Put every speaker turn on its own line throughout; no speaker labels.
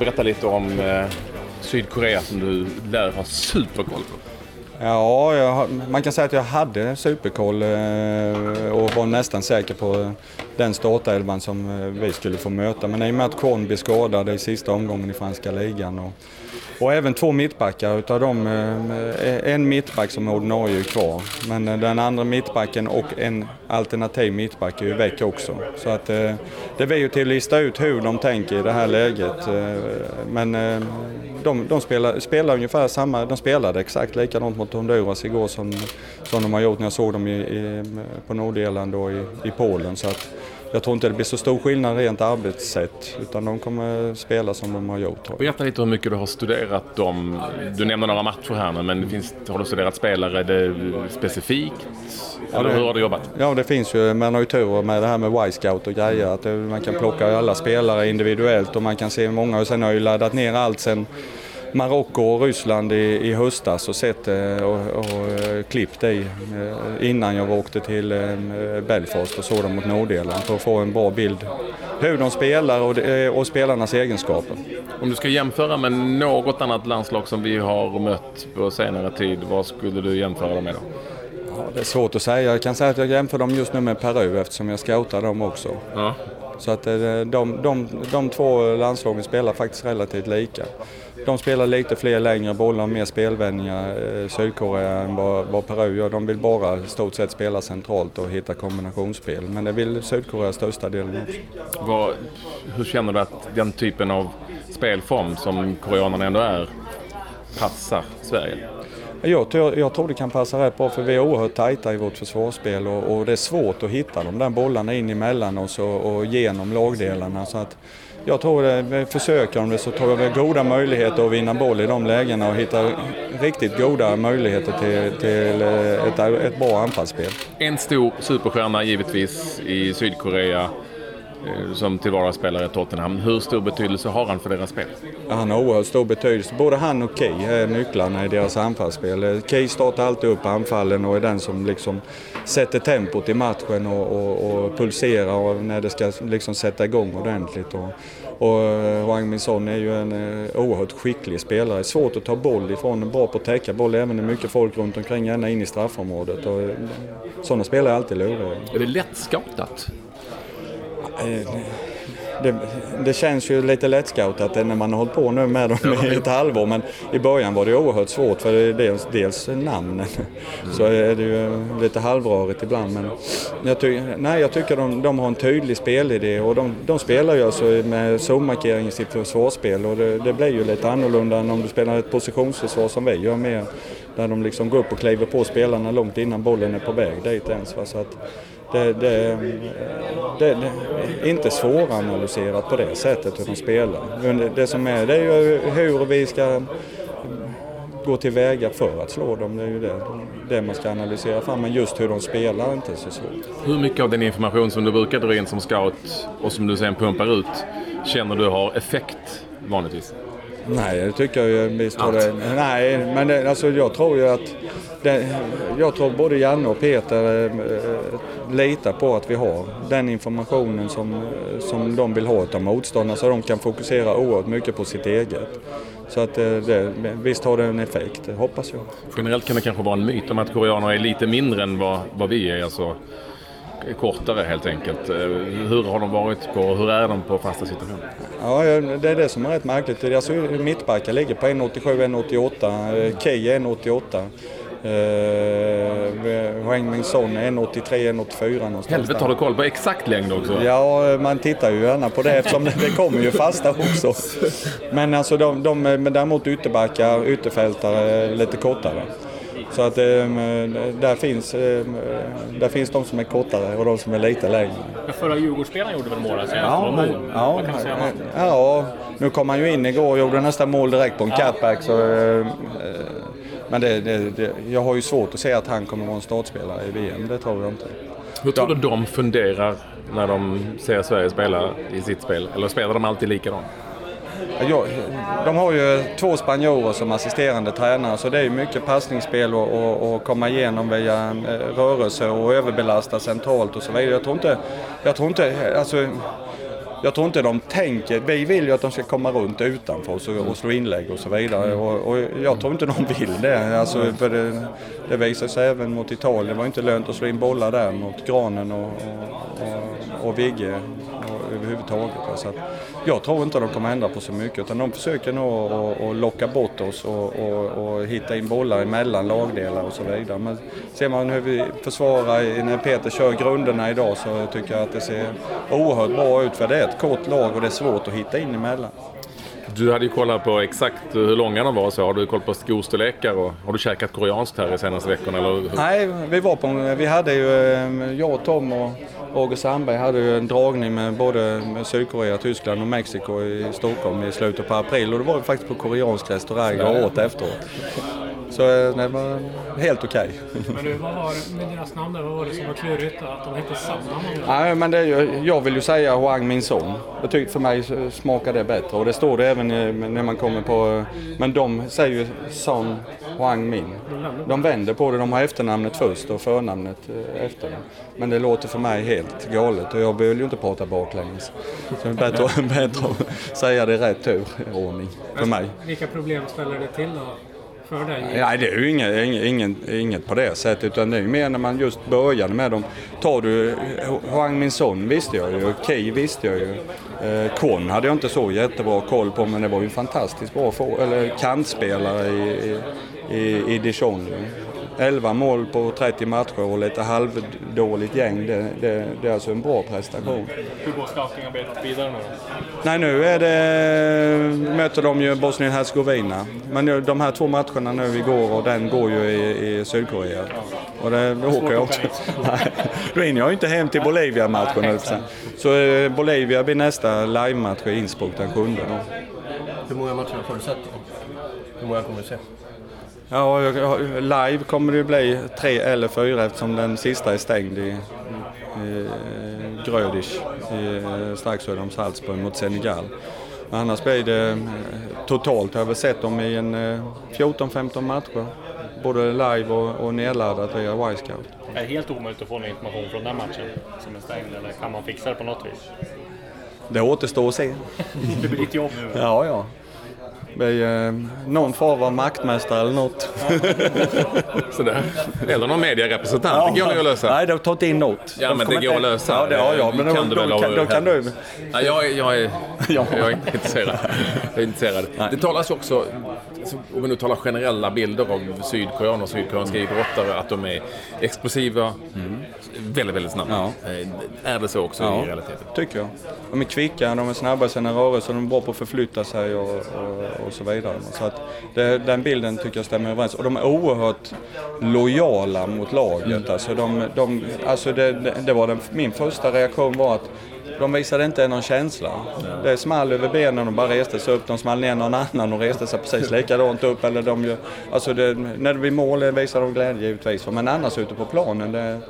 berätta lite om eh, Sydkorea som du lär ha superkoll på.
Ja, jag, man kan säga att jag hade superkoll eh, och var nästan säker på den startelvan som eh, vi skulle få möta. Men i och med att Korn blir skadad i sista omgången i franska ligan och, och även två mittbackar utav dem, eh, eh, en mittback som är ordinarie är kvar. Men den andra mittbacken och en alternativ mittback är ju väck också. Så att det blir ju till att lista ut hur de tänker i det här läget. Men de, de spelar, spelar ungefär samma, de spelade exakt likadant mot Honduras igår som, som de har gjort när jag såg dem i, i, på Nordirland och i, i Polen. Så att jag tror inte det blir så stor skillnad rent arbetssätt utan de kommer spela som de har gjort.
Berätta lite hur mycket du har studerat dem. Du nämner några matcher här nu men finns, har du studerat spelare det specifikt? Ja, det, hur har du jobbat?
Ja det finns ju, man har ju tur med det här med Y-scout och grejer att man kan plocka alla spelare individuellt och man kan se många och sen har jag ju laddat ner allt sen Marocko och Ryssland i, i höstas och sett det och, och eh, klippt det innan jag åkte till eh, Belfast och såg dem mot Nordirland för att få en bra bild hur de spelar och, eh, och spelarnas egenskaper.
Om du ska jämföra med något annat landslag som vi har mött på senare tid, vad skulle du jämföra dem med då?
Ja, det är svårt att säga. Jag kan säga att jag jämför dem just nu med Peru eftersom jag scoutar dem också. Ja. Så att de, de, de två landslagen spelar faktiskt relativt lika. De spelar lite fler längre bollar, mer spelvändningar, eh, Sydkorea än vad, vad Peru gör. De vill bara stort sett spela centralt och hitta kombinationsspel. Men det vill Sydkorea största delen också.
Vad, hur känner du att den typen av spelform som koreanerna ändå är passar Sverige?
Jag tror, jag tror det kan passa rätt bra för vi är oerhört tajta i vårt försvarsspel och, och det är svårt att hitta de där bollarna in emellan oss och, och genom lagdelarna. Så att jag tror eh, att försöker de det så tror jag vi har goda möjligheter att vinna boll i de lägena och hitta riktigt goda möjligheter till, till eh, ett, ett bra anfallsspel.
En stor superstjärna givetvis i Sydkorea som till vardags i Tottenham. Hur stor betydelse har han för deras spel?
Han har oerhört stor betydelse. Både han och Key är nycklarna i deras anfallsspel. Key startar alltid upp anfallen och är den som liksom sätter tempot i matchen och, och, och pulserar när det ska liksom sätta igång ordentligt. Och, och eh, Wang Min är ju en eh, oerhört skicklig spelare. Svårt att ta boll ifrån, bra på att täcka boll även när mycket folk runt omkring, gärna in i straffområdet. Och sådana spelare är alltid luriga.
Är det lätt scoutat?
Eh, det, det, känns ju lite lättscoutat när man har hållit på nu med dem i ett halvår men i början var det oerhört svårt för det är dels, dels namnen mm. så är det ju lite halvrörigt ibland men jag, ty, nej, jag tycker de, de har en tydlig spelidé och de, de spelar ju alltså med zonmarkering i sitt försvarsspel och det, det, blir ju lite annorlunda än om du spelar ett positionsförsvar som vi gör med där de liksom går upp och kliver på spelarna långt innan bollen är på väg dit ens. Va? Så att, det, det, det, det, är inte svåranalyserat på det sättet hur de spelar. Men det som är det är ju hur vi ska gå tillväga för att slå dem. Det är ju det, det man ska analysera fram. Men just hur de spelar är inte så svårt.
Hur mycket av den information som du brukar dra in som scout och som du sen pumpar ut känner du har effekt vanligtvis?
Nej, det tycker jag visst har det. Nej, men det, alltså, jag tror ju att det, jag tror både Janne och Peter äh, litar på att vi har den informationen som, som de vill ha av motståndarna så de kan fokusera oerhört mycket på sitt eget. Så att eh, det, visst har det en effekt, det hoppas jag.
Generellt kan det kanske vara en myt om att koreaner är lite mindre än vad, vad vi är. Alltså kortare helt enkelt. Eh, hur har de varit på, hur är de på fasta situationer?
Ja, det är det som är rätt märkligt. Alltså, mittbackar ligger på 1,87-1,88, Key 1,88. Uh, Wang Min Son är 1,83, 1,84 någonstans.
Helvete har du koll på exakt längd också?
Ja, man tittar ju gärna på det eftersom det kommer ju fasta också. Men alltså de, de, däremot ytterbackar, ytterfältare lite kortare. Så att ehm, där finns, ehm, där finns de som är kortare och de som är lite längre.
Den förra Djurgårdsspelaren gjorde väl mål?
Ja, men, ja, säga om ja, nu kom han ju in igår och gjorde nästa mål direkt på en ja. cutback. Så, ehm, men det, det, det, jag har ju svårt att säga att han kommer att vara en startspelare i VM, det tror jag inte.
Hur tror du de funderar när de ser Sverige spela i sitt spel? Eller spelar de alltid likadant?
De har ju två spanjorer som assisterande tränare så det är mycket passningsspel och, och, och komma igenom via eh, rörelse och överbelasta centralt och så vidare. Jag tror inte, jag tror inte alltså, jag tror inte de tänker, vi vill ju att de ska komma runt utanför oss och, och slå inlägg och så vidare. Och, och jag tror inte de vill det. Alltså, för det, det visar sig även mot Italien. Det var inte lönt att slå in bollar där mot Granen och, och, och, Vigge överhuvudtaget. Så att, jag tror inte de kommer ändra på så mycket utan de försöker nog att locka bort oss och, och, och, hitta in bollar emellan lagdelar och så vidare. Men ser man hur vi försvarar när Peter kör grunderna idag så tycker jag att det ser oerhört bra ut för det är ett kort lag och det är svårt att hitta in emellan.
Du hade ju kollat på exakt hur långa de var så. Har du koll på skostorlekar och har du käkat koreanskt här i senaste veckorna? Eller?
Nej, vi var på, vi hade ju, eh, jag och Tom och Roger Sandberg hade ju en dragning med både Sydkorea, Tyskland och Mexiko i Stockholm i slutet på april och då var vi faktiskt på koreansk restaurang och åt efteråt. Så eh, det var helt okej.
Okay. Men du, vad var det med deras namn där? Vad var det som var klurigt? Att de hette samma namn?
Nej, men det, jag vill ju säga Huang Min Son. Jag tyckte för mig smakar det bättre och det står det även när man kommer på... Men de säger ju Son Huang Min. De vänder på det. De har efternamnet först och förnamnet eh, efter. Men det låter för mig helt galet och jag vill ju inte prata baklänges. Så det är bättre, bättre att säga det i rätt turordning för mig.
Vilka problem ställer det till då?
Nej, det är ju inget, inget, inget på det sättet utan det är ju mer när man just började med dem. Tar du Huang Min Son visste jag ju, Key visste jag ju. Eh, Kon hade jag inte så jättebra koll på men det var ju en fantastiskt bra för, eller kantspelare i, i, i, i Dijon. 11 mål på 30 matcher och lite halvdåligt gäng. Det, det, det är alltså en bra prestation.
Hur går scoutingarbetet vidare nu?
Nej, nu är det, möter de ju Bosnien-Hercegovina. Men de här två matcherna nu igår och den går ju i, i Sydkorea. Och det, då åker jag också. då hinner jag inte hem till Bolivia-matchen. Så eh, Bolivia blir nästa live-match i Innsbruck den sjunde.
Hur många matcher har du sett? Hur många kommer du se?
Ja, live kommer det bli tre eller fyra eftersom den sista är stängd i, i Grödisch strax söder om Salzburg mot Senegal. Annars blir det totalt, jag har väl sett dem i en 14-15 matcher. Både live och, och nedladdat via Y-scout.
Är det helt omöjligt att få någon information från den matchen som är stängd eller kan man fixa det på något vis?
Det återstår att se.
det blir ditt jobb nu?
Ja, ja bli eh, någon form av maktmästare eller något.
Sådär. Eller någon medierepresentant, ja, det går ju att lösa.
Nej, de har tagit in något.
Ja, de men det går att lösa.
Ja, det har jag. Men kan då, du då, kan, då kan du...
Ja, jag, jag, är, jag är intresserad. Jag är intresserad. Det talas ju också, om vi nu talar generella bilder av sydkoreaner och sydkoreanska idrottare, att de är explosiva, mm. väldigt, väldigt snabba. Ja. Eh, är det så också ja, i realiteten?
tycker jag. De är kvicka, de är snabba i sina rörelser, de är bra på att förflytta sig och, och, och så vidare. Så att det, den bilden tycker jag stämmer överens. Och de är oerhört lojala mot laget. Mm. Alltså de, de, alltså det, det var den, min första reaktion var att de visade inte någon känsla. Det small över benen och bara reste sig upp. De small ner någon annan och reste sig precis likadant upp. Eller de, alltså det, när det blir mål visar de glädje givetvis. Men annars ute på planen, det,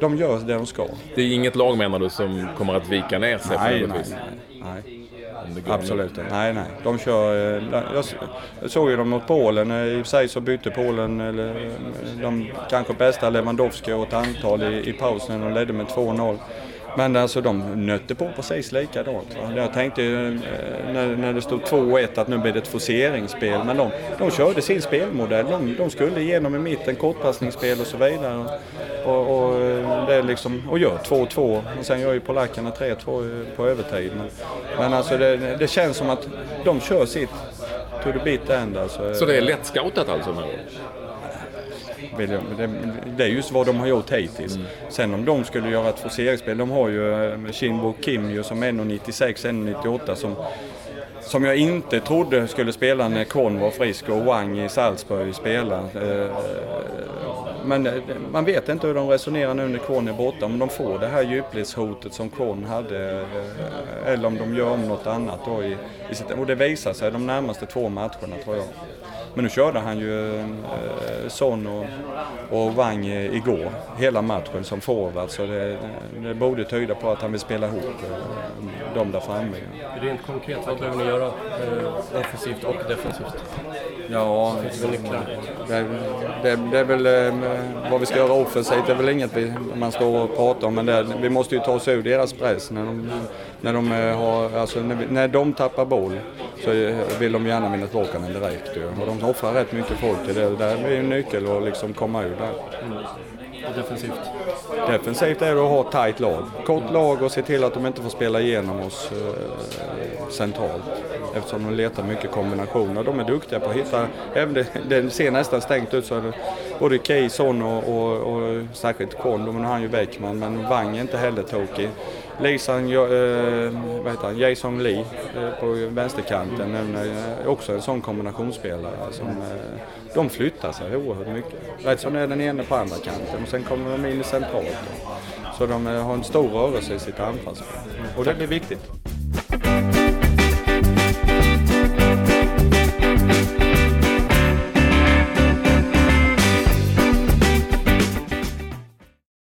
de gör det de ska.
Det är inget lag menar du som kommer att vika ner sig
nej, på något vis? Nej, nej. Absolut inte. Nej, nej. De kör, eh, jag såg ju dem mot Polen. Eh, I och för sig så bytte Polen, eller de kanske bästa Lewandowski och ett antal i, i pausen och ledde med 2-0. Men alltså de nötte på precis likadant. Va? Jag tänkte ju eh, när, när det stod 2-1 att nu blir det ett forceringsspel. Men de, de körde sin spelmodell. De, de skulle igenom i mitten, kortpassningsspel och så vidare. Och, och, det är liksom, och gör 2-2. Och sen gör ju polackerna 3-2 på övertid. Men, men alltså det, det, känns som att de kör sitt to the bit end. Alltså.
Så det är lättscoutat alltså? Med
det, det är just vad de har gjort hittills. Mm. Sen om de skulle göra ett forceringsspel, de har ju eh, Shinbo Kim ju som 1,96, 1,98 som som jag inte trodde skulle spela när Kon var frisk och Wang i Salzburg spelade. Eh, men eh, man vet inte hur de resonerar nu när Kon är borta. Om de får det här djupledshotet som Kon hade eller om de gör om något annat. Då i, i sitt, och det visar sig de närmaste två matcherna tror jag. Men nu körde han ju eh, Son och, och Wang igår, hela matchen som forward. Så det, det borde tyda på att han vill spela ihop eh, dem där framme.
Rent konkret, vad behöver ni göra eh, offensivt och defensivt?
Ja,
det,
det, det är väl eh, vad vi ska göra offensivt. Det är väl inget vi, man står och pratar om. Men det, vi måste ju ta oss ur deras press. När de, när de, eh, har, alltså när, vi, när de tappar boll så eh, vill de gärna vinna tillbaka den direkt. Ju. Och de offrar rätt mycket folk till det. Det är en nyckel att liksom komma ur där.
Och defensivt?
Defensivt är det att ha ett tajt lag. Kort lag och se till att de inte får spela igenom oss eh, centralt. Eftersom de letar mycket kombinationer. De är duktiga på att hitta, även det, det ser nästan stängt ut så det både Keyson och, och, och särskilt Kon, men nu har han ju Bäckman, men Wang är inte heller tokig. Lisan, eh, vad heter han, Jason Lee eh, på vänsterkanten är eh, också en sån kombinationsspelare. Som, eh, de flyttar sig oerhört mycket. Rätt som det är den ene på andra kanten och sen kommer de in i centralt. Så de eh, har en stor rörelse i sitt anfallsspel. Och det blir viktigt.